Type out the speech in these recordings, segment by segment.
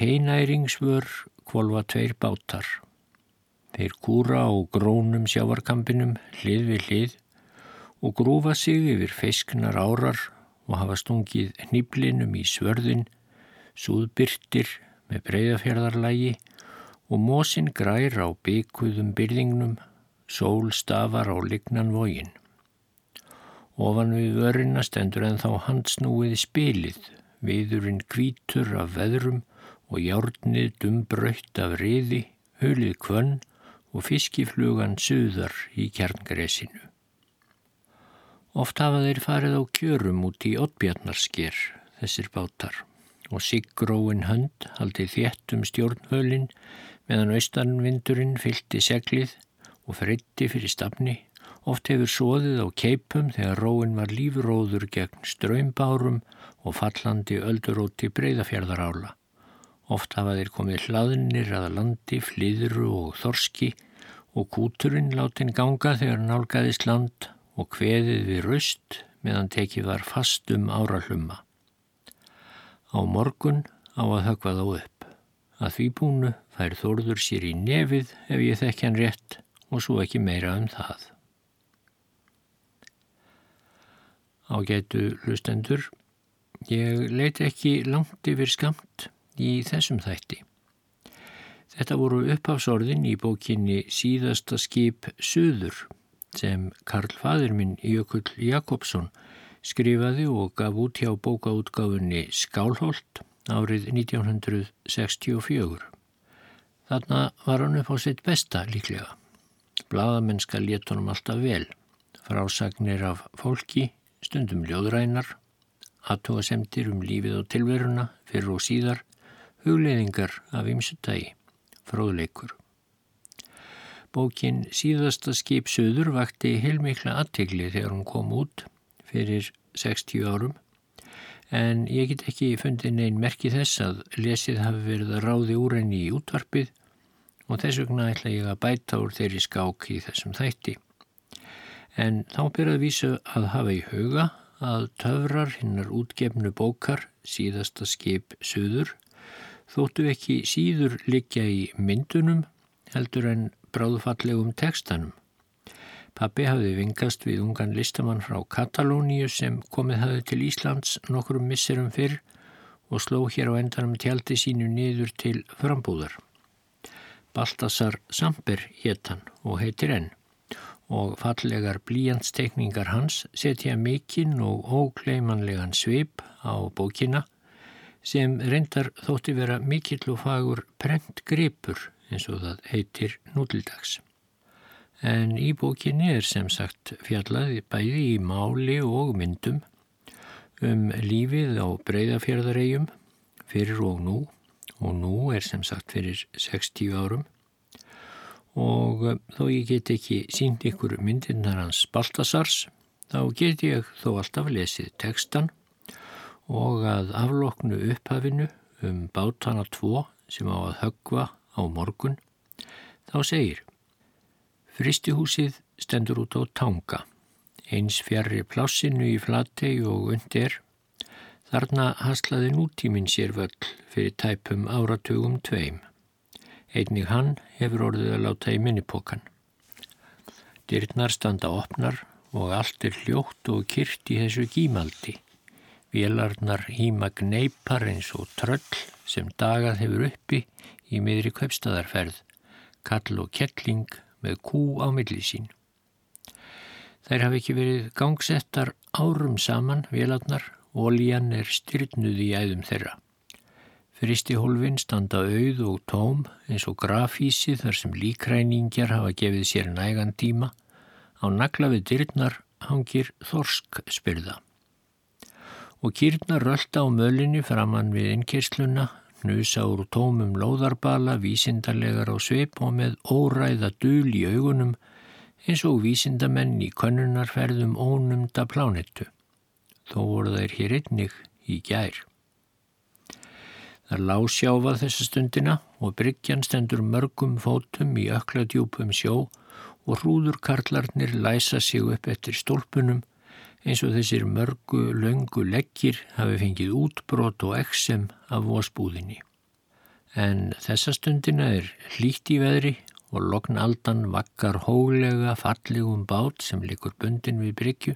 Teinæringsvör kvolva tveir bátar. Þeir kúra á grónum sjávarkampinum hlið við hlið og grúfa sig yfir feisknar árar og hafa stungið hniblinum í svörðin, súðbyrtir með breyðafjörðarlægi og mósin grær á byggkuðum byrðingnum, sól stafar á lignan vógin. Ofan við vörina stendur en þá handsnúið spilið, viðurinn kvítur af veðrum og járnið dumbröytt af riði, hulið kvönn og fiskiflugan suðar í kjarngresinu. Oft hafa þeir farið á kjörum út í oddbjarnarsker, þessir bátar, og siggróin hönd haldið þéttum stjórnhölin meðan austanvindurinn fylti seglið og fritti fyrir stafni. Oft hefur sóðið á keipum þegar róin var lífróður gegn ströymbárum og fallandi ölduróti breyðafjörðarála. Oft hafa þeir komið hlaðinir að landi, fliðru og þorski og kúturinn látin ganga þegar nálgæðist land og kveðið við raust meðan tekið var fast um árallumma. Á morgun á að högva þá upp. Að því búnu fær þorður sér í nefið ef ég þekk hann rétt og svo ekki meira um það. Ágætu hlustendur, ég leiti ekki langt yfir skamt í þessum þætti. Þetta voru upphásorðin í bókinni Síðasta skip Suður sem Karl Fadirminn Jökull Jakobsson skrifaði og gaf út hjá bókaútgáfunni Skálholt árið 1964. Þarna var hann upp á sitt besta líklega. Blaðamennska létt honum alltaf vel. Frásagnir af fólki, stundum ljóðrænar, aðtóasemtir um lífið og tilveruna fyrir og síðar hugleiðingar af ymsutægi, fróðleikur. Bókin Síðasta skip söður vakti heilmikla aðtegli þegar hún kom út fyrir 60 árum en ég get ekki fundið neinn merki þess að lesið hafi verið að ráði úr henni í útvarpið og þess vegna ætla ég að bæta úr þeirri skák í þessum þætti. En þá byrjað vísu að hafa í huga að töfrar hinnar útgefnu bókar Síðasta skip söður þóttu ekki síður liggja í myndunum heldur en bráðfallegum tekstanum. Pappi hafði vingast við ungan listamann frá Katalóníu sem komið hafði til Íslands nokkrum misserum fyrr og sló hér á endanum tjaldi sínu niður til frambúðar. Baltasar Samper héttan og heitir enn og fallegar blíjandstekningar hans setja mikinn og ókleimanlegan svip á bókina sem reyndar þótti vera mikill og fagur prent gripur eins og það heitir nútildags. En í bókinni er sem sagt fjallaði bæði í máli og myndum um lífið á breyðafjörðaregjum fyrir og nú og nú er sem sagt fyrir 60 árum og þó ég get ekki sínt ykkur myndirnar hans Baltasars þá get ég þó alltaf lesið tekstan og að afloknu upphafinu um bátana tvo sem á að höggva á morgun, þá segir Fristihúsið stendur út á tanga, eins fjarrri plássinu í flattei og undir, þarna haslaði nútíminn sér völl fyrir tæpum áratugum tveim. Einnig hann hefur orðið að láta í minnipokan. Dyrnar standa opnar og allt er hljótt og kyrt í þessu gímaldi. Vélarnar hýma gneipar eins og tröll sem dagað hefur uppi í miðri kaupstadarferð, kall og kettling með kú á milli sín. Þær hafi ekki verið gangsettar árum saman, vélarnar, ólíjan er styrnuð í æðum þeirra. Fristi hólfin standa auð og tóm eins og grafísi þar sem líkræningjar hafa gefið sér nægan tíma. Á nagla við dyrnar hangir þorsk spyrða og kýrna rölda á mölinni framann við innkirsluna, hnusa úr tómum lóðarbala, vísindarlegar á svip og með óræða dul í augunum eins og vísindamenn í könnunarferðum ónumda plánettu. Þó voru þær hér einnig í gær. Það lág sjáfað þessa stundina og bryggjan stendur mörgum fótum í ökladjúpum sjó og hrúðurkarlarnir læsa sig upp eftir stólpunum eins og þessir mörgu, löngu leggir hafi fengið útbrot og eksem af vósbúðinni. en þessa stundina er hlýtt í veðri og lognaldan vakkar hólega fallegum bát sem likur bundin við bryggju,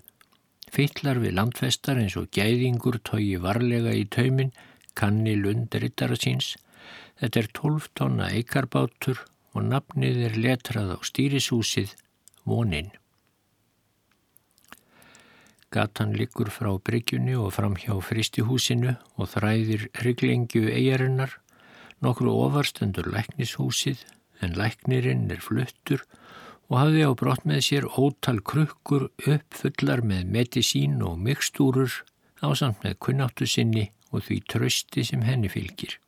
fytlar við landfestar eins og gæðingur tói varlega í taumin, kanni lund rittara síns. Þetta er 12 tonna eikarbátur og nafnið er letrað á stýrishúsið Vonin. Gatan liggur frá bryggjunni og fram hjá fristihúsinu og þræðir ryglingju eigarinnar, nokkru ofarstendur læknishúsið en læknirinn er fluttur og hafði á brott með sér ótal krukkur uppfullar með medisín og mikstúrur á samt með kunnáttu sinni og því trösti sem henni fylgir.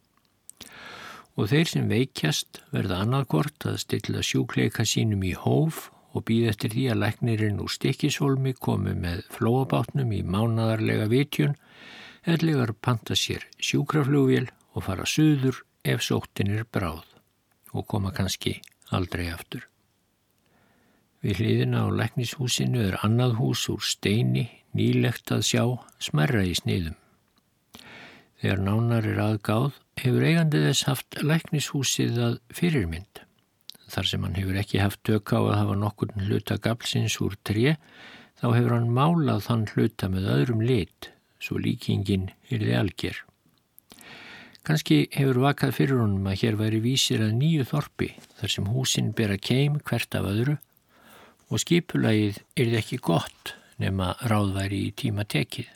Og þeir sem veikjast verða annarkort að stilla sjúkleika sínum í hóf og býð eftir því að læknirinn úr stikkishólmi komi með flóabátnum í mánadarlega vitjun eðlegar panta sér sjúkraflugvél og fara söður ef sóttin er bráð og koma kannski aldrei aftur. Við hliðina á læknishúsinu er annað hús úr steini, nýlegt að sjá, smerra í sniðum. Þegar nánar er aðgáð hefur eigandi þess haft læknishúsið að fyrirmynd. Þar sem hann hefur ekki haft tök á að hafa nokkur hluta gaflsins úr tré, þá hefur hann málað þann hluta með öðrum lit, svo líkingin þið algjör. Kanski hefur vakað fyrir honum að hér væri vísir að nýju þorpi þar sem húsin bera keim hvert af öðru og skipulagið þið ekki gott nema ráðværi í tíma tekið.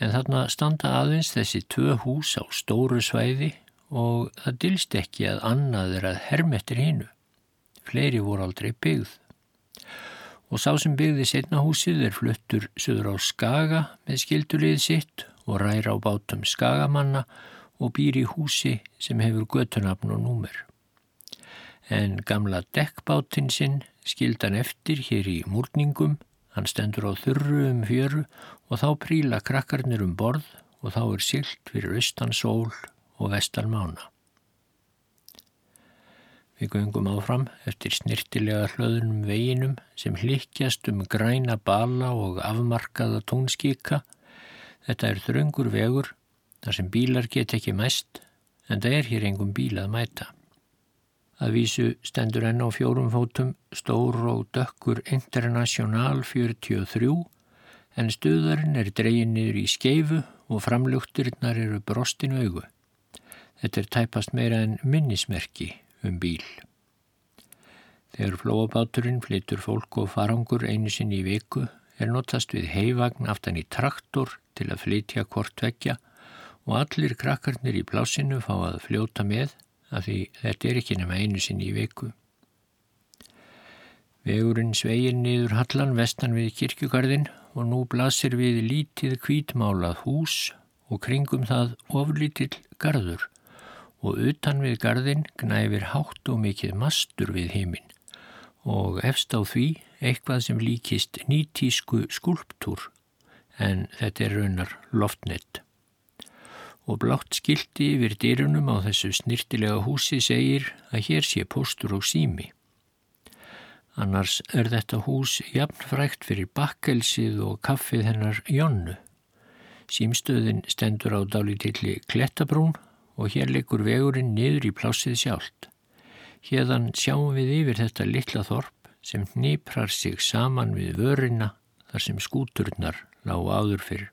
En þarna standa aðeins þessi tvö hús á stóru svæði og það dilst ekki að annað er að hermettir hinnu. Fleiri voru aldrei byggð. Og sá sem byggði setna húsið er fluttur söður á Skaga með skildulið sitt og ræra á bátum skagamanna og býr í húsi sem hefur götunafn og númer. En gamla dekkbátinn sinn skildan eftir hér í múrningum, hann stendur á þurru um fjöru og þá príla krakkarnir um borð og þá er silt fyrir austan sól og vestan mána. Við göngum áfram eftir snirtilega hlöðunum veginum sem hlikkjast um græna bala og afmarkaða tónskíka Þetta er þröngur vegur þar sem bílar get ekki mest en það er hér engum bíl að mæta. Að vísu stendur enn á fjórum fótum stór og dökkur International 43 en stuðarinn er dreyin niður í skeifu og framlugturinnar eru brostinu augu. Þetta er tæpast meira en minnismerki um bíl. Þegar flóabáturinn flytur fólk og farangur einu sinni í viku er notast við heivagn aftan í traktor til að flytja kort vekja og allir krakkarnir í plásinu fá að fljóta með af því þetta er ekki nema einu sinni í viku. Vegurinn sveigir niður hallan vestan við kirkjugarðin og nú blasir við lítið kvítmálað hús og kringum það oflítill garður og utan við garðin gnæfir hátt og mikið mastur við heiminn og efst á því eitthvað sem líkist nýtísku skulptúr en þetta er raunar loftnett. Og blátt skildi yfir dýrunum á þessu snirtilega húsi segir að hér sé postur og sími. Annars er þetta hús jafnfrækt fyrir bakkelsið og kaffið hennar Jónnu. Símstöðin stendur á dálítilli Klettabrún og hér likur vegurinn niður í plásið sjálft. Hérðan sjáum við yfir þetta litla þorp sem nýprar sig saman við vörina þar sem skúturnar lág áður fyrr.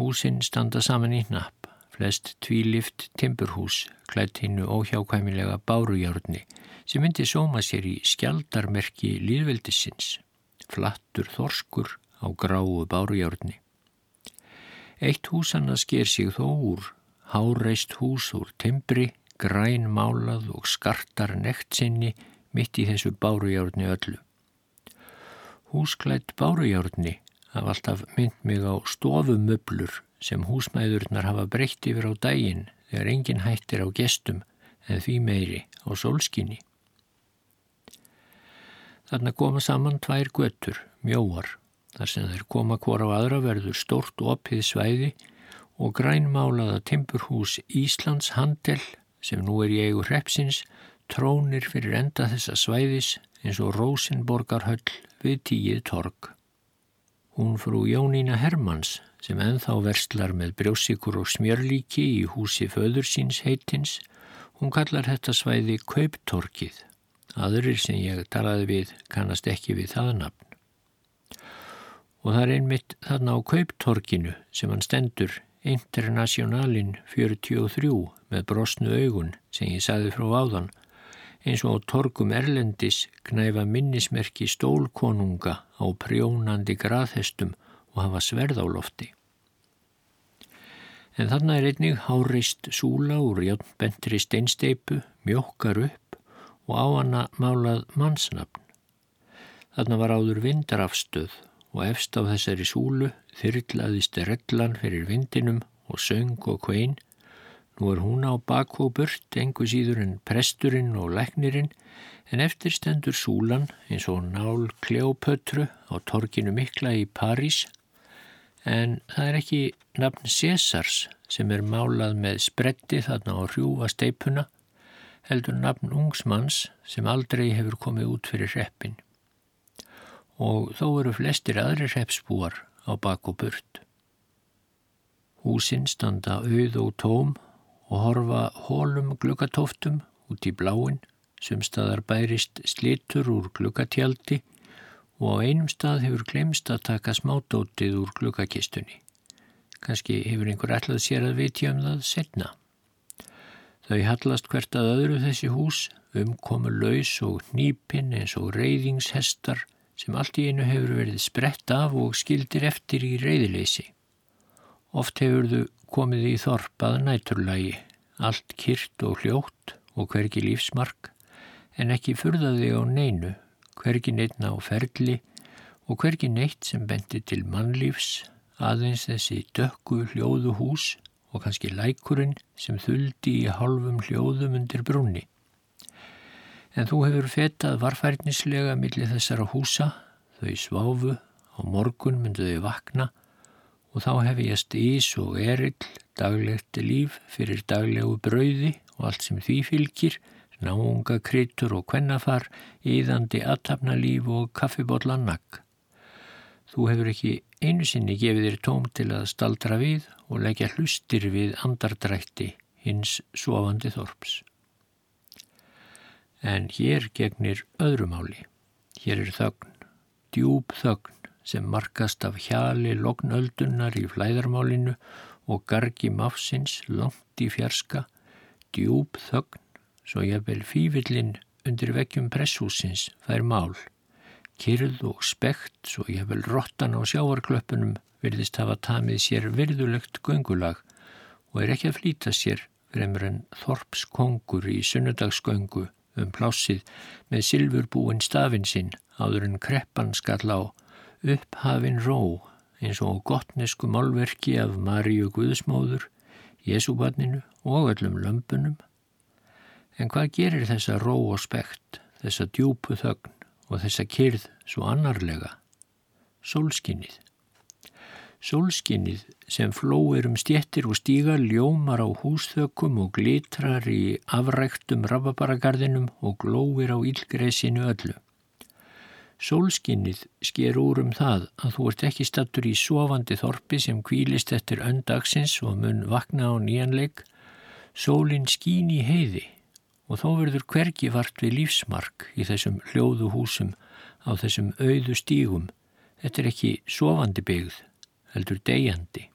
Húsinn standa saman í hnapp, flest tvílift timburhús, klætt hinnu óhjákvæmilega bárujárni sem myndi sóma sér í skjaldarmerki líðveldisins, flattur þorskur á gráu bárujárni. Eitt húsanna sker sig þó úr, háreist hús úr timbri, græn málað og skartar nekt sinni mitt í þessu bárujárni öllu. Húsklætt bárujárni hafa alltaf mynd mig á stofumöblur sem húsmæðurnar hafa breytt yfir á daginn þegar engin hættir á gestum en því meiri á sólskinni. Þarna koma saman tvær göttur, mjóar, þar sem þeir koma hvora á aðra verður stort opið svæði og grænmálaða timburhús Íslands handel sem nú er í eigu hrepsins trónir fyrir enda þessa svæðis eins og Rósinborgarhöll við tíið torg. Hún frú Jónína Hermanns sem enþá verslar með brjósikur og smjörlíki í húsi föður síns heitins, hún kallar þetta svæði Kauptorkið. Aðurir sem ég talaði við kannast ekki við það nafn. Og það er einmitt þarna á Kauptorkinu sem hann stendur Internationalin 43 með brosnu augun sem ég sagði frá áðan eins og á torgum Erlendis knæfa minnismerki stólkonunga á prjónandi graðhestum og hafa sverð á lofti. En þarna er einnig hárist súla úr játnbentri steinsteipu, mjókkar upp og á hana málað mannsnafn. Þarna var áður vindarafstöð og efst á þessari súlu þyrrlaðist rellan fyrir vindinum og söng og kvein Nú er hún á bakó burt, engu síður en presturinn og læknirinn, en eftir stendur súlan eins og nál Kleopötru á torkinu mikla í París, en það er ekki nafn Césars sem er málað með spretti þarna á hrjúa steipuna, heldur nafn ungsmanns sem aldrei hefur komið út fyrir reppin. Og þó eru flestir aðri reppsbúar á bakó burt. Húsinn standa auð og tóm og horfa hólum glukkatóftum út í bláin, sem staðar bærist slitur úr glukkatjaldi og á einum stað hefur glemst að taka smádótið úr glukkakistunni. Kanski hefur einhver ætlað sér að vitja um það setna. Þau hallast hvert að öðru þessi hús, umkomu laus og nýpinn eins og reyðingshestar sem allt í einu hefur verið sprett af og skildir eftir í reyðileysi. Oft hefur þau komið í þorpað næturlægi, allt kyrt og hljótt og hvergi lífsmark, en ekki furðaði á neinu, hvergi neitna á ferli og hvergi neitt sem bendi til mannlífs, aðeins þessi dökku hljóðu hús og kannski lækurinn sem þuldi í halvum hljóðum undir brunni. En þú hefur fetað varfærnislega millir þessara húsa, þau sváfu, á morgun myndu þau vakna og þá hef ég stís og erill, daglegt líf fyrir daglegu brauði og allt sem því fylgir, náunga kryttur og kvennafar, íðandi aðtapnalíf og kaffibotlannak. Þú hefur ekki einu sinni gefið þér tóm til að staldra við og leggja hlustir við andardrætti hins sofandi þorps. En hér gegnir öðrumáli. Hér er þögn, djúb þögn, sem markast af hjali lognöldunar í flæðarmálinu og gargi mafsins langt í fjarska, djúb þögn, svo ég vel fývillin undir vekkjum presshúsins fær mál. Kyrð og spekt, svo ég vel rottan á sjáarklöppunum virðist hafa tamið sér virðulegt göngulag og er ekki að flýta sér fremur en Þorps kongur í sunnudagsgöngu um plásið með silfurbúin stafin sinn áður en kreppan skall á upphafin ró eins og gottnesku málverki af Maríu Guðsmóður, Jésúbarninu og öllum lömpunum. En hvað gerir þessa ró og spekt, þessa djúpu þögn og þessa kyrð svo annarlega? Sólskinnið. Sólskinnið sem flóir um stjettir og stígar ljómar á húsþökkum og glitrar í afræktum rababaragarðinum og glóir á ílgreisinu öllu. Sólskinnið sker úr um það að þú ert ekki stattur í sofandi þorpi sem kvílist eftir öndagsins og mun vakna á nýjanleik. Sólinn skín í heiði og þó verður hvergi vart við lífsmark í þessum hljóðu húsum á þessum auðu stígum. Þetta er ekki sofandi byggð, heldur degjandi.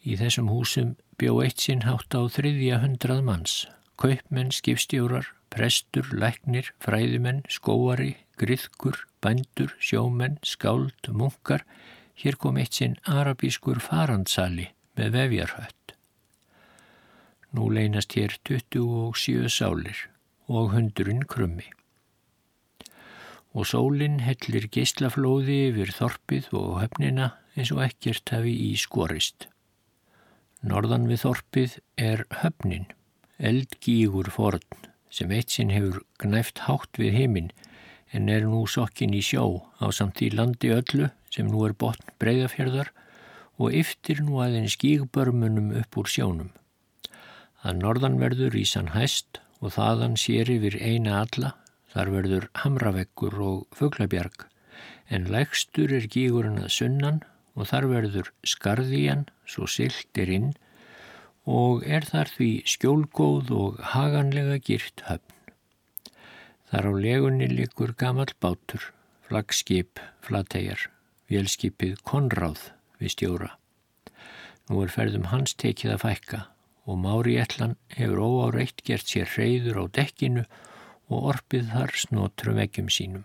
Í þessum húsum bjó eitt sinn hátt á þriðja hundrað manns, kaupmenn, skipstjórar, prestur, læknir, fræðumenn, skóari, griðkur, bændur, sjómenn, skáld, munkar, hér kom eitt sinn arabískur farandsali með vefjarhött. Nú leynast hér 27 sálir og hundurinn krummi. Og sólinn hellir geyslaflóði yfir þorpið og höfnina eins og ekkert hafi í skorist. Norðan við þorpið er höfnin, eldgígur forn sem eitt sinn hefur gnæft hátt við heiminn en er nú sokkin í sjó á samt í landi öllu sem nú er botn breyðafjörðar og yftir nú aðeins skígbörmunum upp úr sjónum. Að norðan verður ísan hæst og þaðan sér yfir eina alla, þar verður hamraveggur og fuglabjarg, en lægstur er gígurinn að sunnan og þar verður skarðíjan svo siltir inn og er þar því skjólgóð og haganlega girt höfn. Þar á legunni likur gamal bátur, flagskip, flategjar, vélskipið Konráð við stjóra. Nú er ferðum hans tekið að fækka og Mári Ellan hefur óáreitt gert sér hreyður á dekkinu og orpið þar snotrum ekkjum sínum.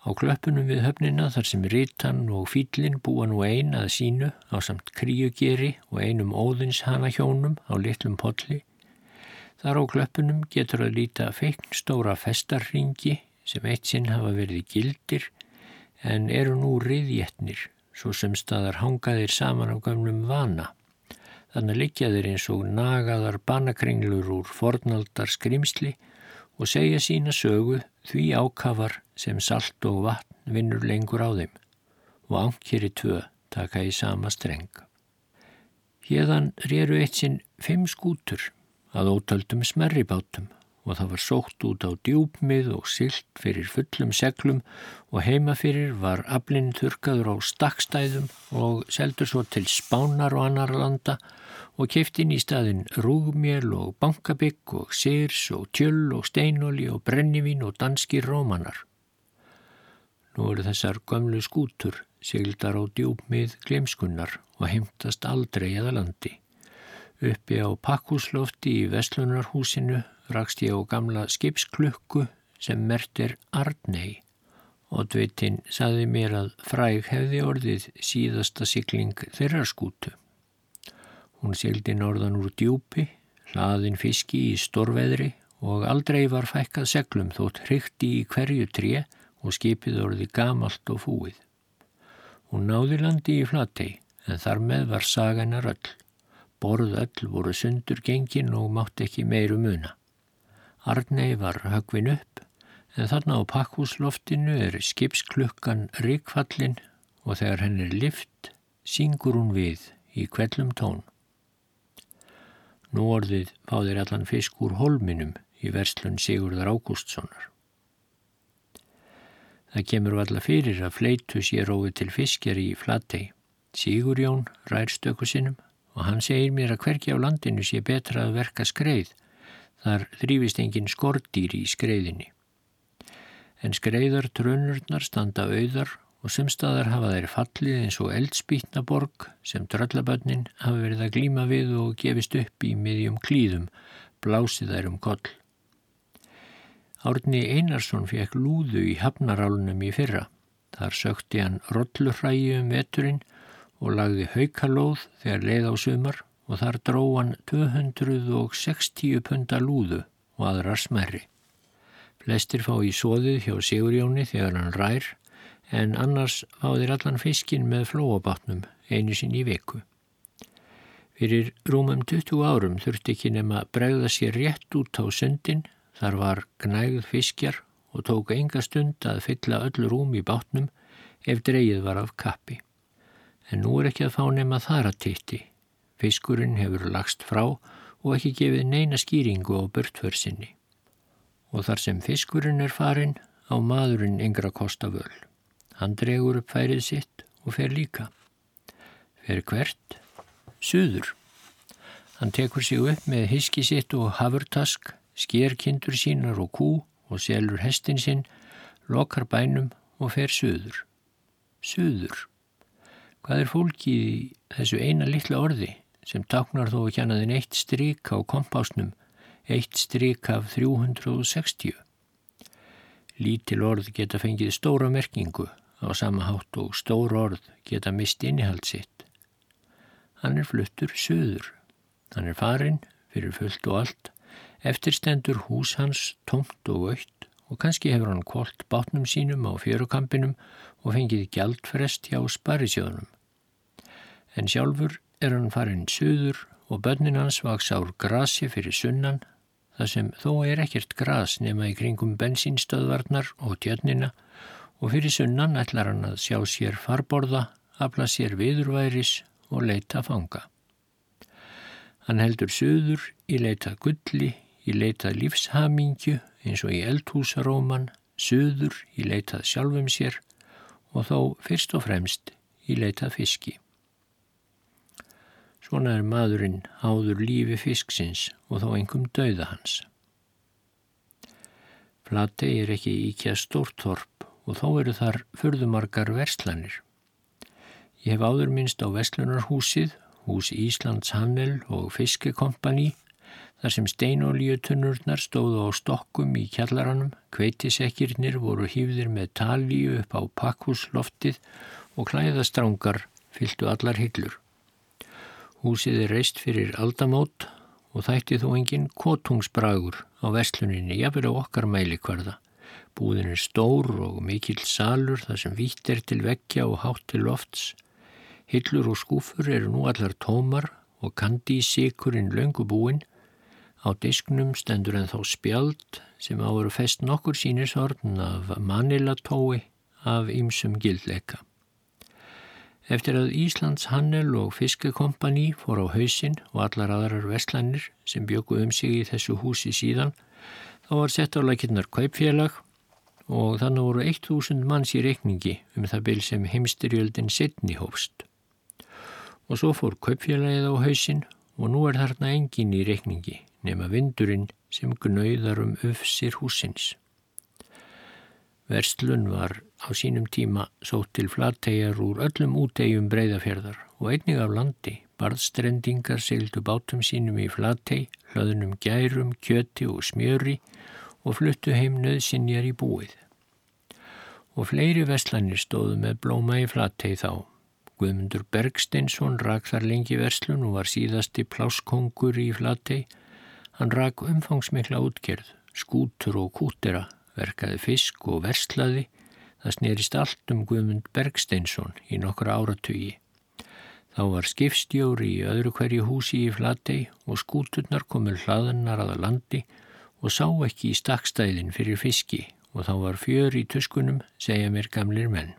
Á klöppunum við höfnina þar sem Rítan og Fýllin búa nú ein að sínu á samt kríugeri og einum óðins hana hjónum á litlum potli. Þar á klöppunum getur að líta feikn stóra festarringi sem eitt sinn hafa verið gildir en eru nú riðjetnir svo sem staðar hangaðir saman á gamlum vana. Þannig liggja þeir eins og nagaðar banakringlur úr fornaldar skrimsli og segja sína sögu því ákafar sem salt og vatn vinnur lengur á þeim og ánkjeri tvö taka í sama streng. Hérðan réru eitt sinn fimm skútur að ótöldum smerribátum og það var sótt út á djúpmið og silt fyrir fullum seglum og heima fyrir var aflinn þurkaður á stakkstæðum og seldur svo til spánar og annar landa og keftin í staðin rúgmjöl og bankabygg og sirs og tjöll og steinóli og brennivín og danskir rómanar. Nú eru þessar gömlu skútur sigldar á djúpmið glemskunnar og heimtast aldrei eða landi. Uppi á pakkúslofti í Vestlunarhúsinu rakst ég á gamla skipsklukku sem mert er Arnei og dveitin saði mér að fræg hefði orðið síðasta sikling þeirra skútu. Hún sildi norðan úr djúpi, hlaðin fiski í storveðri og aldrei var fækkað seglum þótt hrykti í hverju tré og skipið orði gamalt og fúið. Hún náði landi í flatei en þar með var saganar öll. Borð öll voru sundur gengin og mátt ekki meiru muna. Arnei var högvin upp en þarna á pakkúsloftinu er skipsklukkan ríkfallin og þegar henn er lift syngur hún við í kvellum tón. Nú orðið fáðir allan fisk úr holminum í verslun Sigurðar Ágústssonar. Það kemur valla fyrir að fleitu sé róið til fiskjar í flatei. Sigurjón rær stöku sinnum og hann segir mér að hverki á landinu sé betra að verka skreið. Þar þrýfist engin skordýr í skreiðinni. En skreiðar trönurnar standa auðar og semstaðar hafa þeir fallið eins og eldspýtnaborg sem dröllabönnin hafa verið að glíma við og gefist upp í miðjum klíðum, blásið þær um koll. Árni Einarsson fekk lúðu í hafnarálunum í fyrra. Þar sökti hann rollurrægi um veturinn og lagði haukalóð þegar leið á sumar og þar dró hann 260 punta lúðu og aðrar smerri. Flestir fá í sóðið hjá Sigurjóni þegar hann rær en annars fáðir allan fiskin með flóabátnum einu sinn í veku. Fyrir rúmum 20 árum þurfti ekki nema bregða sér rétt út á sundin, þar var gnægð fiskjar og tók enga stund að fylla öll rúm í bátnum ef dreyið var af kappi. En nú er ekki að fá nema þar að titti. Fiskurinn hefur lagst frá og ekki gefið neina skýringu á börtförsinni. Og þar sem fiskurinn er farin á maðurinn yngra kosta völd. Hann dregur upp færið sitt og fer líka. Fer hvert? Suður. Hann tekur sig upp með hiski sitt og hafurtask, sker kindur sínar og kú og selur hestin sinn, lokar bænum og fer suður. Suður. Hvað er fólkið í þessu eina litla orði sem taknar þó ekki annaðin eitt strík á kompásnum, eitt strík af 360? Lítil orð geta fengið stóra merkingu á sama hátt og stór orð geta mist innihald sitt. Hann er fluttur söður. Hann er farin fyrir fullt og allt, eftirstendur hús hans tomt og aukt og kannski hefur hann kolt bátnum sínum á fjörukampinum og fengið gjaldfrest hjá sparisjónum. En sjálfur er hann farin söður og bönnin hans vaks ár grasi fyrir sunnan, þar sem þó er ekkert gras nema í kringum bensinstöðvarnar og tjörnina og fyrir sunnan ætlar hann að sjá sér farborða, afla sér viðurværis og leita fanga. Hann heldur söður í leita gulli, í leita lífshamingju eins og í eldhúsaróman söður í leitað sjálfum sér og þó fyrst og fremst í leitað fiski. Svona er maðurinn áður lífi fisksins og þó engum dauða hans. Flatei er ekki íkja stórtorp og þó eru þar förðumarkar verslanir. Ég hef áður minnst á Vestlunarhúsið, hús Íslands Handel og Fiskekompani Þar sem steinolíutunnurnar stóðu á stokkum í kjallaranum, kveitisekkirnir voru hýfðir með talíu upp á pakkúsloftið og klæðastrángar fylgtu allar hillur. Húsið er reist fyrir aldamót og þætti þó enginn kotungsbragur á vestluninni, jafnveg á okkar mælikvarða. Búðin er stór og mikill salur þar sem vítt er til vekkja og hátt til lofts. Hillur og skúfur eru nú allar tómar og kandi í sikurinn löngubúinn Á disknum stendur en þá spjald sem áveru fest nokkur sínisorn af manilatói af ýmsum gildleika. Eftir að Íslands Hannel og Fiskekompani fór á hausin og allar aðrar vestlannir sem bjöku um sig í þessu húsi síðan, þá var sett á lakinnar kaupfélag og þannig voru 1000 manns í reikningi um það byl sem heimstyrjöldin setni hófst. Og svo fór kaupfélagið á hausin og nú er þarna engin í reikningi nema vindurinn sem gnauðar um öfsir húsins. Verslun var á sínum tíma sótt til flattegjar úr öllum útegjum breyðafjörðar og einnig af landi. Barðstrendingar seildu bátum sínum í flatteg, hlöðunum gærum, kjöti og smjöri og fluttu heim nöðsinjar í búið. Og fleiri veslanir stóðu með blóma í flatteg þá. Guðmundur Bergsteinsson rak þar lengi verslun og var síðasti pláskongur í flatteg Hann rak umfangsmikla útgerð, skútur og kútera, verkaði fisk og verslaði. Það snerist allt um Guðmund Bergsteinsson í nokkra áratugi. Þá var skipstjóri í öðru hverju húsi í Flatei og skúturnar komur hlaðannar aða landi og sá ekki í stakkstæðin fyrir fiski og þá var fjör í tuskunum, segja mér gamlir menn.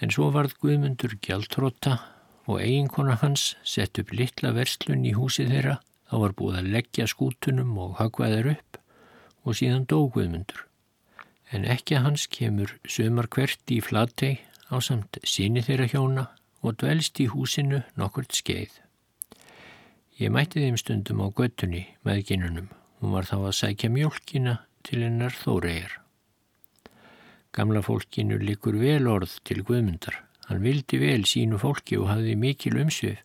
En svo varð Guðmundur gjaldtróta og eiginkona hans sett upp litla verslun í húsi þeirra Þá var búið að leggja skútunum og hagvaðir upp og síðan dóguðmundur. En ekki hans kemur sömar hvert í flattei á samt síni þeirra hjóna og dvelst í húsinu nokkurt skeið. Ég mætti þeim stundum á göttunni með ginunum. Hún var þá að sækja mjölkina til hennar þóregar. Gamla fólkinu likur vel orð til guðmundar. Hann vildi vel sínu fólki og hafði mikil umsvið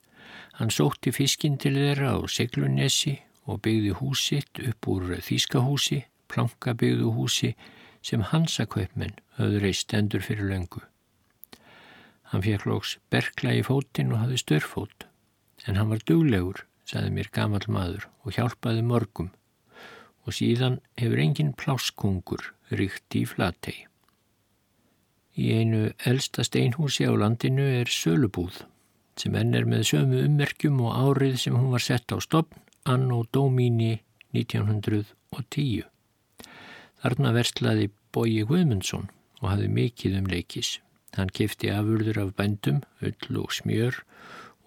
Hann sótti fiskinn til þeirra á Seglunessi og byggði húsitt upp úr Þýskahúsi, plankabyggðu húsi sem hansakveipmenn höfðu reist endur fyrir löngu. Hann fekk lóks berkla í fótinn og hafði störfót, en hann var duglegur, saði mér gamal maður og hjálpaði mörgum og síðan hefur engin pláskungur ríkt í flatei. Í einu eldsta steinhúsi á landinu er sölubúð sem enn er með sömu ummerkjum og árið sem hún var sett á stopn anno Dómíni 1910. Þarna verslaði Bói Guðmundsson og hafði mikið um leikis. Hann kefti afurður af bændum, öll og smjör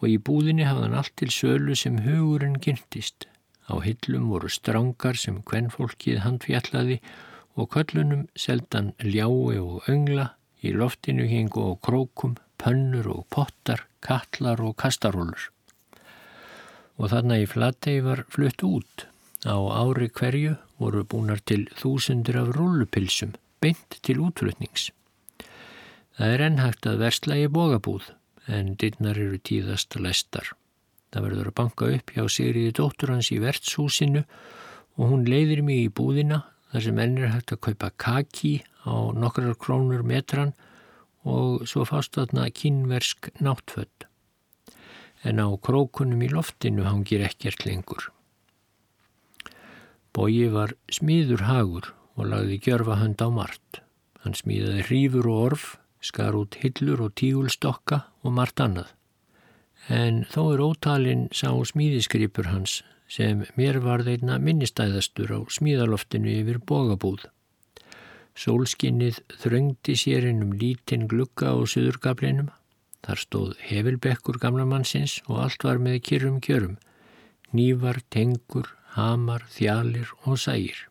og í búðinni hafði hann allt til sölu sem hugurinn gyrntist. Á hillum voru strángar sem kvennfólkið handfjallaði og köllunum seldan ljái og öngla, í loftinu hengu og krókum, pönnur og pottar, kallar og kastarúlur. Og þarna í Flatey var flutt út. Á ári hverju voru búinar til þúsundir af rúlupilsum, beint til útflutnings. Það er ennhægt að versla í bógabúð, en dittnar eru tíðast lestar. Það verður að banka upp hjá Sigriði dóttur hans í vertshúsinu og hún leiðir mig í búðina þar sem ennir hægt að kaupa kaki á nokkrar krónur metran og svo fást þarna kynversk náttfödd. En á krókunum í loftinu hangir ekkert lengur. Bóji var smíður hagur og lagði gjörfa hönd á margt. Hann smíðaði hrífur og orf, skar út hillur og tígulstokka og margt annað. En þó er ótalinn sá smíðiskripur hans sem mér var þeirna minnistæðastur á smíðaloftinu yfir bógabúð. Sólskinnið þröngdi sér innum lítinn glugga á suðurgablinum. Þar stóð hefilbekkur gamlamannsins og allt var með kyrrum kjörum. Nývar, tengur, hamar, þjalir og sægir.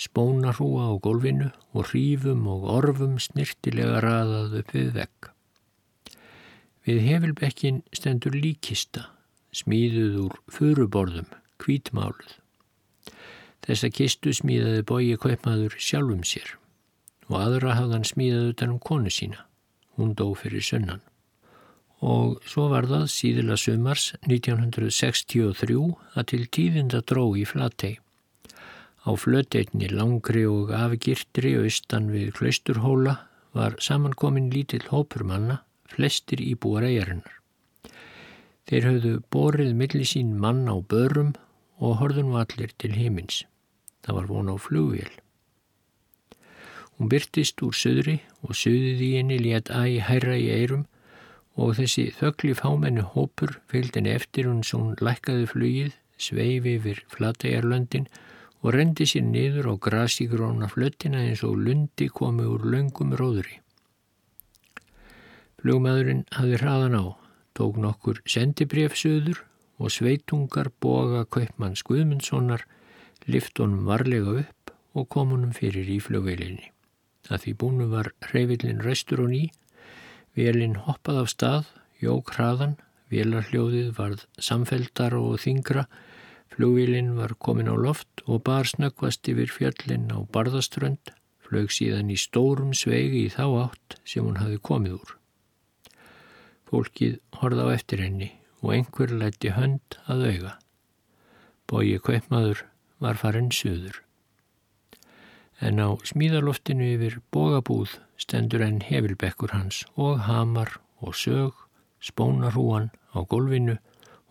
spónarhúa á gólfinu og hrífum og orfum snirtilega raðað upp við vegg. Við hefilbekkin stendur líkista, smíðuð úr furuborðum, kvítmáluð. Þessa kistu smíðaði bói kaupmaður sjálfum sér og aðra hafði hann smíðað utan um konu sína. Hún dó fyrir sunnan. Og svo var það síðila sumars 1963 að til tíðinda dró í flatei. Á flöteitni langri og afgirtri austan við klausturhóla var samankomin lítill hópur manna, flestir íbúar eigarinnar. Þeir höfðu borið millisín mann á börum og horðun vallir til heimins. Það var von á flugvél. Hún byrtist úr söðri og söðið í henni létt æg hæra í eirum og þessi þöggli fámennu hópur fylgdini eftir hún svo hún lækkaði flugið, sveifi yfir flatæjarlöndin og rendi sér niður á grasígróna flöttina eins og lundi komi úr löngum róðri. Flugmaðurinn hafði hraðan á, tók nokkur sendibrefsöður og sveitungar boga kaupmann Skuðmundssonar lift honum varlega upp og kom honum fyrir í flugveilinni. Að því búinu var reyfillin restur og ný, velin hoppað af stað, jók hraðan, velarhljóðið varð samfeldar og þingra, Flugvílinn var komin á loft og bar snöggvast yfir fjöllin á barðaströnd, flög síðan í stórum sveigi í þá átt sem hún hafi komið úr. Fólkið horða á eftir henni og einhver lætti hönd að auga. Bói Kveipmaður var farin söður. En á smíðaloftinu yfir bógabúð stendur enn hefilbekkur hans og hamar og sög, spónarhúan á gólfinu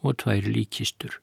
og tvær líkistur.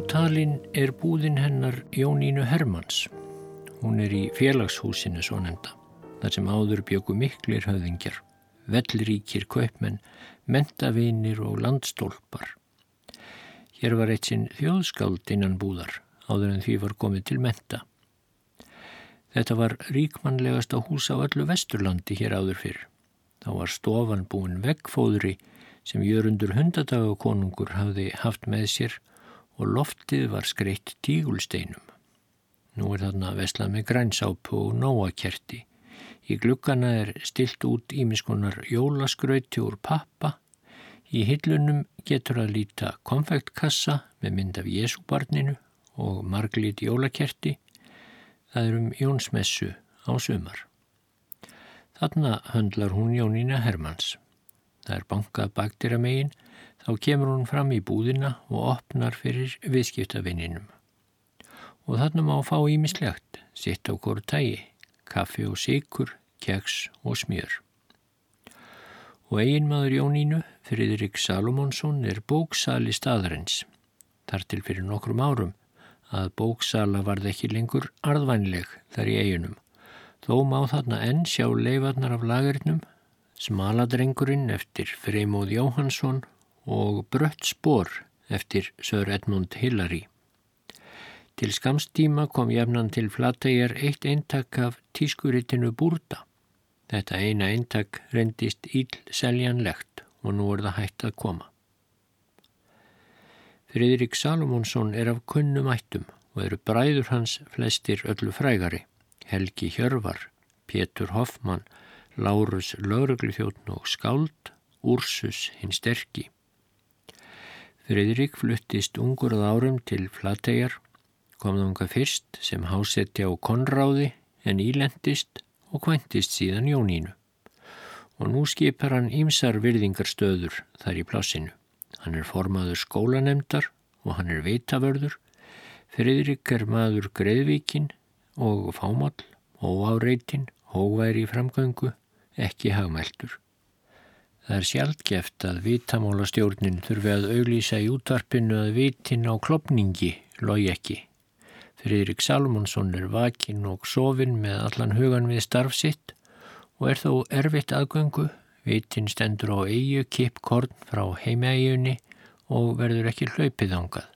Ótalinn er búðin hennar Jónínu Hermanns. Hún er í félagshúsinu svo nefnda, þar sem áður bjöku miklir höfðingjar, vellríkir kaupmenn, mentavinir og landstólpar. Hér var eitt sinn þjóðskáld innan búðar, áður en því var komið til menta. Þetta var ríkmannlegasta hús á öllu vesturlandi hér áður fyrr. Þá var stofan búin veggfóðri sem jörundur hundadagakonungur hafði haft með sér og loftið var skreitt tígulsteinum. Nú er þarna veslað með grænsápu og nóakerti. Í glukkana er stilt út ímiskunar jólaskrauti úr pappa. Í hillunum getur að líta konfektkassa með mynd af Jésúbarninu og marglít jólakerti. Það er um Jónsmessu á sumar. Þarna höndlar hún Jónína Hermanns. Það er bankað baktir að megin Þá kemur hún fram í búðina og opnar fyrir viðskiptavinninum. Og þarna má fá ímislegt, sitt á góru tægi, kaffi og sikur, keks og smjör. Og eiginmaður Jónínu, Friðrik Salomonsson, er bóksali staðarins. Þar til fyrir nokkrum árum að bóksala varð ekki lengur arðvænleg þar í eiginum. Þó má þarna enn sjá leifarnar af lagernum, smaladrengurinn eftir Freymóð Jóhansson og Brött spór eftir Sör Edmund Hillary. Til skamstíma kom jafnan til flatæjar eitt eintak af tískuritinu Búrda. Þetta eina eintak rendist íll seljanlegt og nú er það hægt að koma. Friðrik Salomonsson er af kunnum ættum og eru bræður hans flestir öllu frægari. Helgi Hjörvar, Pétur Hoffmann, Lárus Lauruglufjóttn og Skáld, Úrsus hinn sterki. Friðrik fluttist ungur að árum til Flategjar, kom þánga fyrst sem hásetti á Konráði en ílendist og kventist síðan Jónínu. Og nú skipar hann ímsar virðingarstöður þar í plásinu. Hann er formaður skólanemdar og hann er veitavörður. Friðrik er maður greiðvíkin og fámall, óáreitin, hóværi framgöngu, ekki hagmæltur. Það er sjálfgeft að vitamálastjórnin þurfi að auglýsa í útvarpinu að vitin á klopningi logi ekki. Friðrik Salmonsson er vakin og sofin með allan hugan við starf sitt og er þó erfitt aðgöngu. Vitin stendur á eigu kippkorn frá heimaeigunni og verður ekki hlaupið ángað.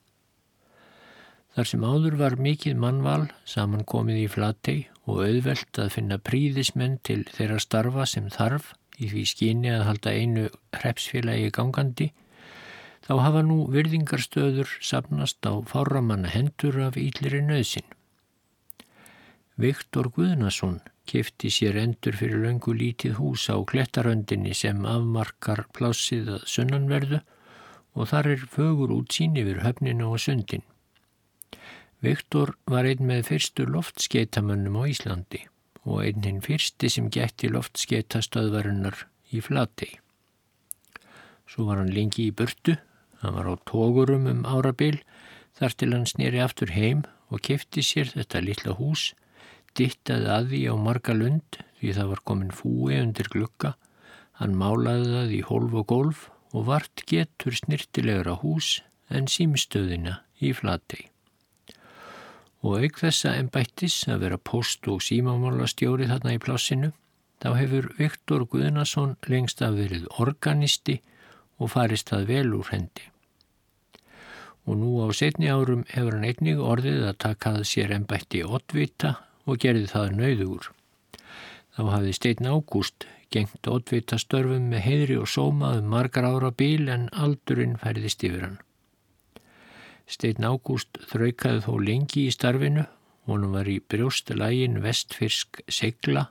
Þar sem áður var mikið mannval saman komið í flatei og auðvelt að finna príðismenn til þeirra starfa sem þarf í því skyni að halda einu hrepsfélagi gangandi, þá hafa nú virðingarstöður sapnast á fáramanna hendur af ílleri nöðsin. Viktor Guðnason kefti sér endur fyrir löngu lítið hús á klettarhöndinni sem afmarkar plássið að sunnanverðu og þar er fögur útsýn yfir höfninu og sundin. Viktor var einn með fyrstu loftskeitamönnum á Íslandi og einn hinn fyrsti sem gætti loftskeitastöðvarinnar í Flatei. Svo var hann lengi í burtu, hann var á tógurum um árabil þar til hann snýri aftur heim og kefti sér þetta litla hús, dittaði að því á marga lund því það var komin fúi undir glukka, hann málaði það í hólf og golf og vart getur snirtilegra hús en símstöðina í Flatei og auk þessa ennbættis að vera post- og símamálastjóri þarna í plássinu, þá hefur Viktor Guðnason lengst að verið organisti og farist það vel úr hendi. Og nú á setni árum hefur hann einnig orðið að takað sér ennbætti oddvita og gerði það nauðugur. Þá hafði Steinn Ágúst gengt oddvita störfum með heidri og sóma um margar ára bíl en aldurinn færðist yfir hann. Steinn Ágúst þraukaði þó lengi í starfinu, honum var í brjóstalægin vestfyrsk segla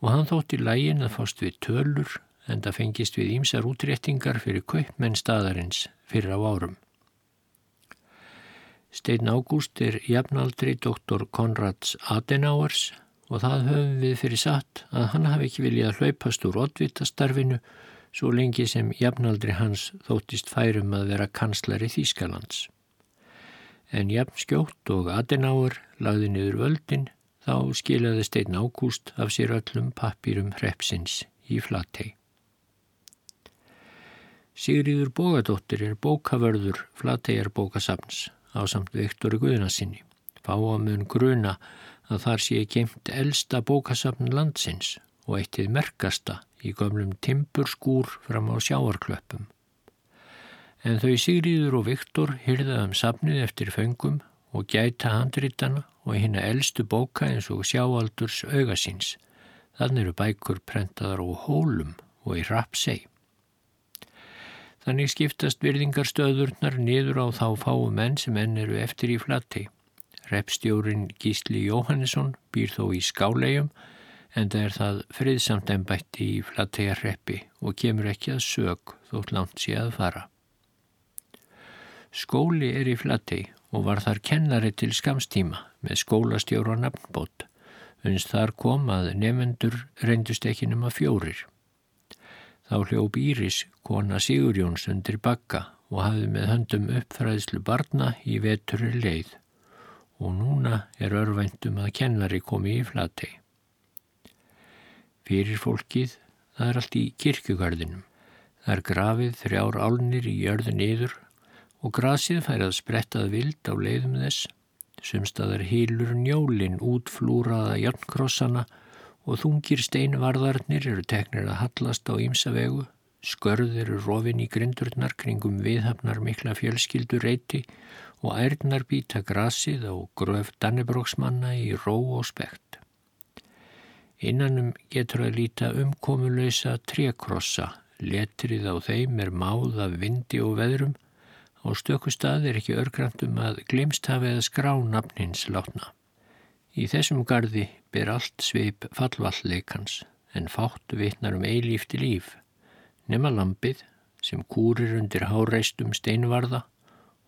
og hann þótti lægin að fást við tölur en það fengist við ímsar útréttingar fyrir kaupmenn staðarins fyrir á árum. Steinn Ágúst er jafnaldri doktor Konrads Adenauers og það höfum við fyrir satt að hann hafi ekki viljað hlaupast úr oddvitastarfinu svo lengi sem jafnaldri hans þóttist færum að vera kanslari Þýskalands en jafn skjótt og Adenauer lagði niður völdin þá skilaði stein ágúst af sér öllum pappýrum hrepsins í Flatei. Sigriður Bógadóttir er bókavörður Flateiar bókasafns á samt Viktori Guðnarsinni. Fá að mun gruna að þar sé geimt elsta bókasafn landsins og eittið merkasta í gömlum timpurskúr fram á sjáarklöppum en þau Sigriður og Viktor hyrða um safnið eftir föngum og gæta handritana og hérna eldstu bóka eins og sjáaldurs augasins. Þannig eru bækur prentaðar á hólum og í rapsei. Þannig skiptast virðingarstöðurnar niður á þá fáu menn sem enn eru eftir í flatti. Repstjórin Gísli Jóhannesson býr þó í skálegjum en það er það friðsamt ennbætti í flattegarreppi og kemur ekki að sög þótt langt sé að fara. Skóli er í Flatey og var þar kennari til skamstíma með skólastjóru og nafnbót. Unst þar kom að nefendur reyndust ekki nema fjórir. Þá hljóp Íris, kona Sigurjóns undir bakka og hafði með höndum uppfræðslu barna í veturi leið og núna er örvæntum að kennari komi í Flatey. Fyrir fólkið það er allt í kirkjugarðinum. Það er grafið þrjár álnir í jörðin yður og grasið fær að sprettað vild á leiðum þess, sumstaðar hýlur njólin útflúraða jarnkrossana og þungir steinvarðarnir eru teknir að hallast á ímsavegu, skörð eru rofin í grindurnar kringum viðhafnar mikla fjölskyldur reyti og ærnar býta grasið á gröf Dannebróksmanna í ró og spekt. Innanum getur að líta umkomulöysa trekrossa, letrið á þeim er máð af vindi og veðrum og stöku stað er ekki örgrant um að glimst hafi að skrá nafnins látna. Í þessum gardi ber allt sveip fallvallleikans en fátt vitnar um eilífti líf, nema lampið sem kúrir undir háreistum steinvarða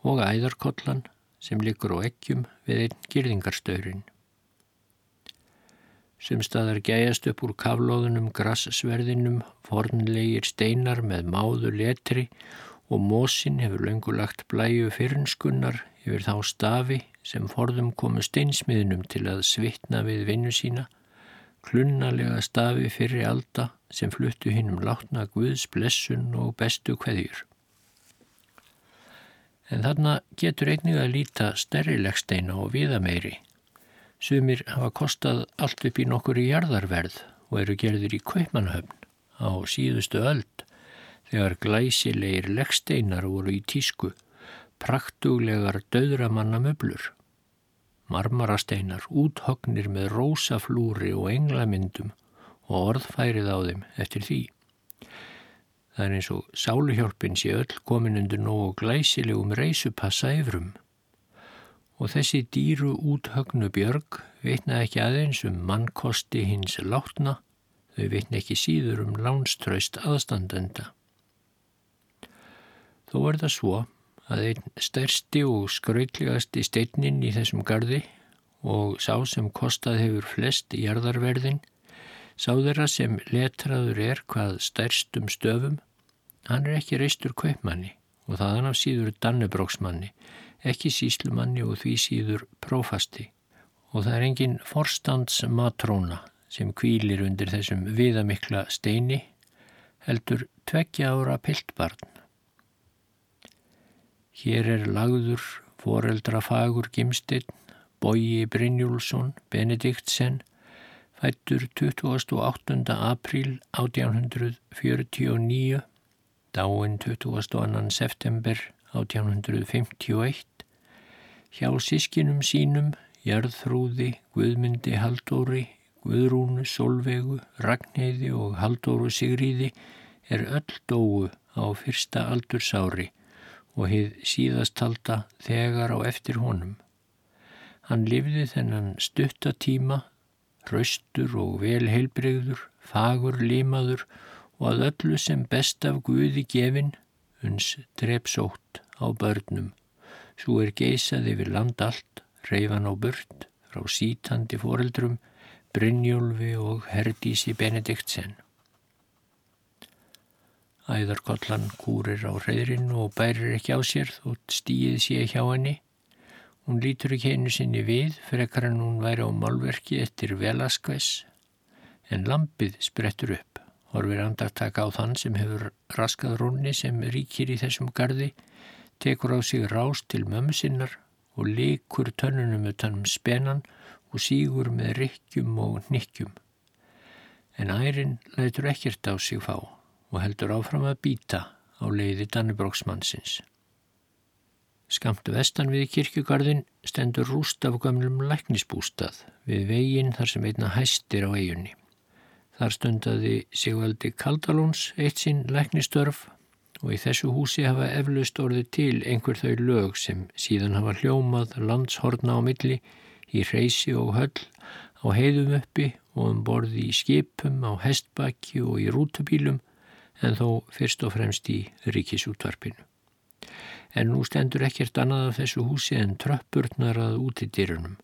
og æðarkollan sem likur á ekkjum við einn girðingarstöyrin. Sem staðar gæjast upp úr kaflóðunum grassverðinum, fornlegir steinar með máðu letri og mósin hefur löngulagt blæju fyrirskunnar yfir þá stafi sem forðum komu steinsmiðnum til að svitna við vinnu sína, klunnalega stafi fyrir alda sem fluttu hinn um látna Guðs blessun og bestu kveðjur. En þarna getur einnig að líta stærrilegsteina og viðameiri. Sumir hafa kostað allt upp í nokkur í jarðarverð og eru gerðir í Kaupmannhöfn á síðustu öld þegar glæsilegir leggsteinar voru í tísku, praktuglegar döðramanna möblur. Marmarasteinar, úthognir með rósaflúri og englamyndum og orðfærið á þeim eftir því. Það er eins og sáluhjálpin sé öll komin undir nógu glæsilegum reysupassa yfrum. Og þessi dýru úthögnu björg veitna ekki aðeins um mannkosti hins látna, þau veitna ekki síður um lánströst aðstandenda. Þó er það svo að einn stærsti og skrautlegasti steinnin í þessum gardi og sá sem kostað hefur flest í jarðarverðin Sá þeirra sem letraður er hvað stærstum stöfum, hann er ekki reistur kaupmanni og þaðan af síður dannebróksmanni, ekki síslumanni og því síður prófasti. Og það er engin forstandsmatróna sem kvílir undir þessum viðamikla steini, heldur tveggja ára piltbarn. Hér er lagður foreldrafagur Gimstinn, Bóji Brynjúlsson, Benediktsen, fættur 28. apríl 1849, dáin 22. september 1851, hjá sískinum sínum, Jærðrúði, Guðmyndi Haldóri, Guðrúnu Solvegu, Ragnheiði og Haldóru Sigríði er öll dóu á fyrsta aldursári og hefð síðastalda þegar á eftir honum. Hann lifði þennan stuttatíma raustur og vel heilbreyður, fagur limaður og að öllu sem best af Guði gefin, uns drepsótt á börnum. Svo er geysað yfir land allt, reyfan á burt, frá sítandi foreldrum, Brynjólfi og Herdísi Benediktsen. Æðarkollan kúrir á reyðrin og bærir ekki á sér þótt stíið sé hjá henni Hún lítur ekki einu sinni við frekar en hún væri á málverki eftir Velasquez en lampið sprettur upp. Horfir andartaka á þann sem hefur raskað rónni sem ríkir í þessum gardi, tekur á sig rás til mömmu sinnar og likur tönnunum utanum spennan og sígur með rykkjum og nikkjum. En ærin lætur ekkert á sig fá og heldur áfram að býta á leiði Dannibróksmannsins. Skamt vestan við kirkjugarðin stendur rúst af gamlum læknisbústað við veginn þar sem einna hæstir á eigunni. Þar stundaði Sigvaldi Kaldalóns eitt sinn læknistörf og í þessu húsi hafa eflaust orðið til einhver þau lög sem síðan hafa hljómað landshorna á milli í reysi og höll á heiðum uppi og um borði í skipum, á hestbakki og í rútubílum en þó fyrst og fremst í ríkisútvarpinu en nú stendur ekkert annað af þessu húsi en tröppurnar að úti dýrunum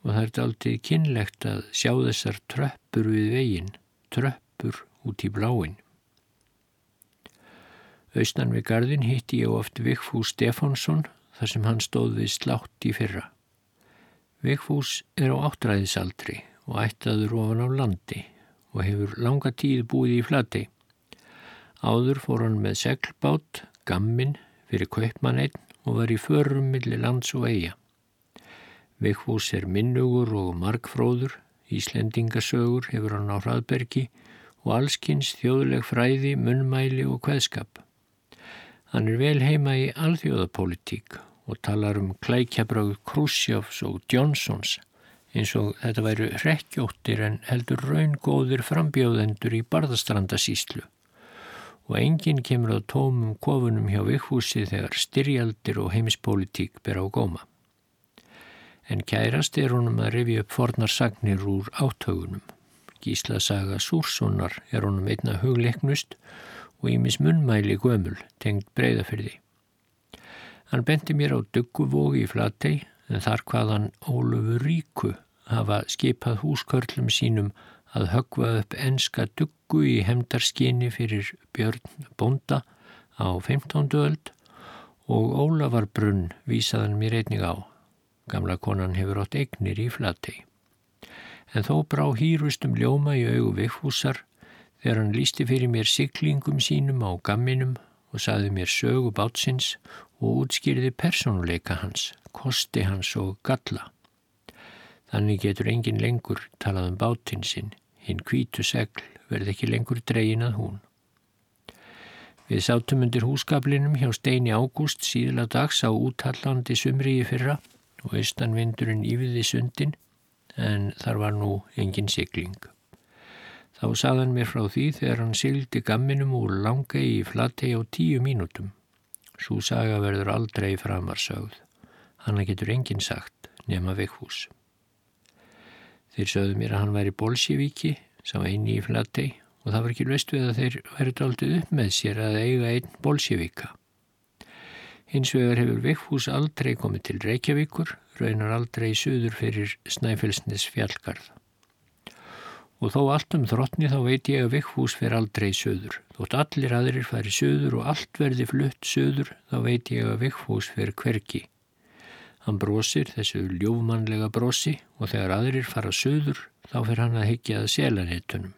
og það er aldrei kynlegt að sjá þessar tröppur við veginn, tröppur út í bláin. Austan við gardin hitti ég oft Vigfús Stefánsson þar sem hann stóð við slátt í fyrra. Vigfús er á áttræðisaldri og ættaður ofan á landi og hefur langa tíð búið í flati. Áður fór hann með seglbát, gamminn, fyrir kaupmann einn og var í förum millir lands og eiga. Vigfús er minnugur og markfróður, Íslendingasögur hefur hann á hraðbergi og allskynns þjóðleg fræði, munnmæli og kveðskap. Hann er vel heima í alþjóðapólitík og talar um klækjabröð Krusjofs og Johnsons eins og þetta væru hrekkjóttir en heldur raungóðir frambjóðendur í barðastrandasíslu og enginn kemur á tómum kofunum hjá vikhúsi þegar styrjaldir og heimispolitík ber á góma. En kærast er honum að rifja upp fornar sagnir úr átögunum. Gísla saga Súrssonar er honum einna hugleiknust og ímis munnmæli gömul tengd breyðafyrði. Hann bendi mér á dugguvógi í flatei en þar hvaðan Ólufur Ríku hafa skipað húskörlum sínum að högva upp enska duggu í hemdarskinni fyrir Björn Bonda á 15. öld og Ólafarbrunn vísaðan mér einnig á. Gamla konan hefur átt eignir í flatei. En þó brá hýrustum ljóma í augu Vigfúsar þegar hann lísti fyrir mér siglingum sínum á gamminum og saði mér sögu bátsins og útskýrði personuleika hans, kosti hans og galla. Þannig getur engin lengur talað um bátinn sinn, hinn kvítu segl verði ekki lengur dregin að hún. Við sátum undir húskablinum hjá Steini Ágúst síðla dags á úthallandi sumri í fyrra og austanvindurinn yfiði sundin en þar var nú engin sigling. Þá saðan mér frá því þegar hann sigildi gamminum úr langa í flattei á tíu mínútum. Svo saga verður aldrei framarsögð. Hanna getur enginn sagt nema vekkhús. Þeir sögðu mér að hann væri Bolsjevíki, sá eini í flattei og það var ekki löst við að þeir verið aldrei upp með sér að eiga einn Bolsjevíka. Hins vegar hefur Vigfús aldrei komið til Reykjavíkur, raunar aldrei söður fyrir Snæfellsnes fjallgarð. Og þó allt um þróttni þá veit ég að Vigfús fer aldrei söður. Þótt allir aðrir fari söður og allt verði flutt söður þá veit ég að Vigfús fer hverki. Hann brosir þessu ljófmannlega brosi og þegar aðrir fara söður þá fer hann að higgja að selanettunum.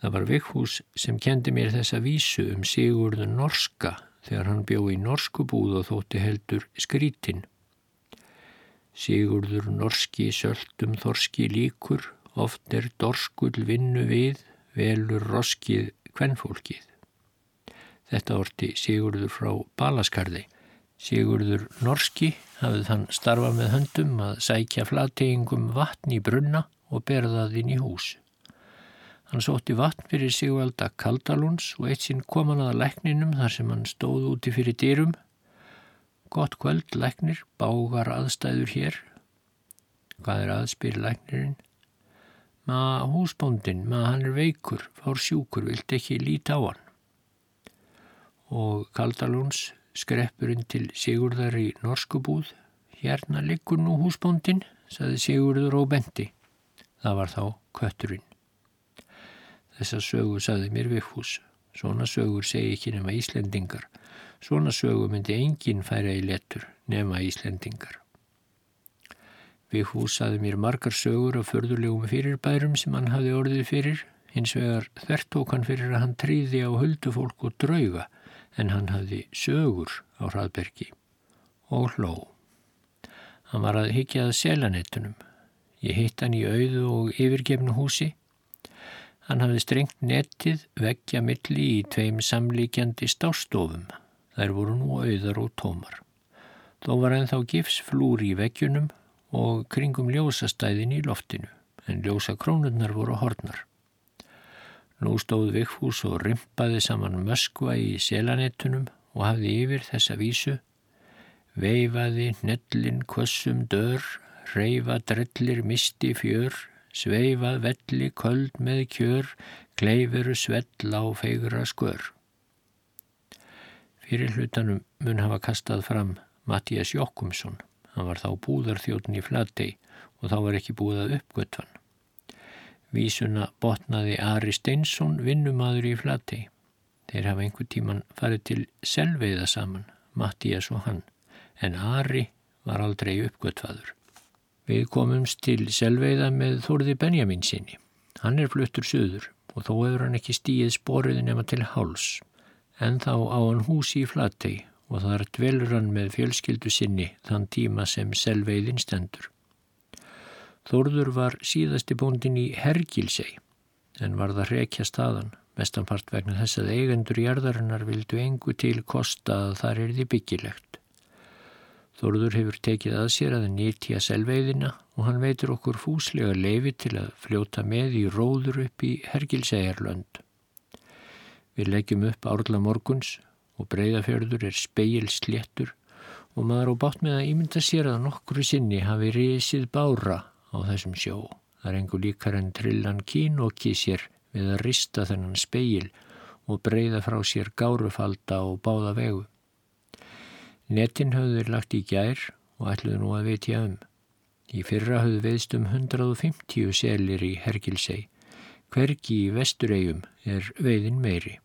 Það var Vigfús sem kendi mér þessa vísu um Sigurðu Norska þegar hann bjó í norsku búð og þótti heldur skrítinn. Sigurður norski söldum þorski líkur, oft er dorskull vinnu við, velur roskið kvennfólkið. Þetta orti Sigurður frá Balaskarði. Sigurður norski hafði þann starfa með höndum að sækja flategingum vatn í brunna og berðað inn í hús. Hann sótti vatn fyrir Sigvalda Kaldalúns og eitt sinn kom hann að lækninum þar sem hann stóð úti fyrir dýrum. Gott kvöld, læknir, bágar aðstæður hér. Hvað er aðspyr læknirinn? Ma húsbóndin, ma hann er veikur, fár sjúkur, vilt ekki líta á hann. Og Kaldalúns skreppurinn til Sigurðar í norskubúð. Hérna liggur nú húsbóndin, saði Sigurður og bendi. Það var þá kötturinn. Þessa sögu saði mér Vigfús. Svona sögur segi ekki nema Íslendingar. Svona sögu myndi enginn færa í letur nema Íslendingar. Vigfús saði mér margar sögur af förðulegum fyrirbærum sem hann hafi orðið fyrir. Hins vegar þertók hann fyrir að hann tríði á höldufólk og drauga en hann hafi sögur á hraðbergi og hló. Hann var að higgja að selanettunum. Ég hitt hann í auðu og yfirgefnu húsi Hann hafði strengt netið veggja milli í tveim samlíkjandi stástofum. Þær voru nú auðar og tómar. Þó var ennþá gifsflúr í veggjunum og kringum ljósastæðin í loftinu, en ljósakrónurnar voru hornar. Nú stóð Vigfús og rimpaði saman möskva í selanettunum og hafði yfir þessa vísu. Veifaði, nellin, kvössum, dör, reyfa, drellir, misti, fjör, sveifað velli köld með kjör, kleifuru svell á feigra skör. Fyrir hlutanum mun hafa kastað fram Mattías Jokkumsson. Hann var þá búðarþjóðin í Flatei og þá var ekki búið að uppgötvan. Vísuna botnaði Ari Steinsson vinnumadur í Flatei. Þeir hafa einhver tíman farið til selveiða saman, Mattías og hann, en Ari var aldrei uppgötvaður. Við komumst til selveiða með Þorði Benjamin sinni. Hann er fluttur söður og þó hefur hann ekki stíið spórið nema til háls. En þá á hann húsi í flattei og þar dvelur hann með fjölskyldu sinni þann tíma sem selveiðin stendur. Þorður var síðasti bóndin í Hergilsei en var það rekja staðan, mestanpart vegna þess að eigendur jarðarinnar vildu engu til kosta að þar er því byggilegt. Þorður hefur tekið að sér að nýtja selveiðina og hann veitur okkur fúslega leifi til að fljóta með í róður upp í Hergilsæjarlönd. Við leggjum upp árla morguns og breyðafjörður er speil sléttur og maður á bátt með að ímynda sér að nokkru sinni hafi risið bára á þessum sjó. Það er engur líkar en trillan kínokki sér við að rista þennan speil og breyða frá sér gárufalda og báða vegu. Netin höfður lagt í gær og ætluðu nú að vitja um. Í fyrra höfðu veðst um 150 selir í Hergilsei. Hvergi í vesturegjum er veiðin meiri.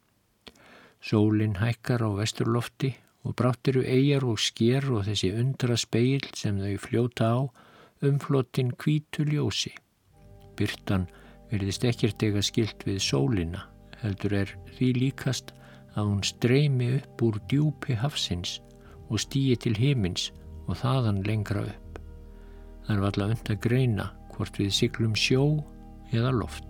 Sólinn hækkar á vesturlofti og brátt eru eigjar og sker og þessi undra speil sem þau fljóta á umflottin kvítu ljósi. Byrtan verðist ekkert ega skilt við sólina, heldur er því líkast að hún streymi upp úr djúpi hafsins og stýi til himins og þaðan lengra upp. Það er alltaf und að greina hvort við siglum sjó eða loft.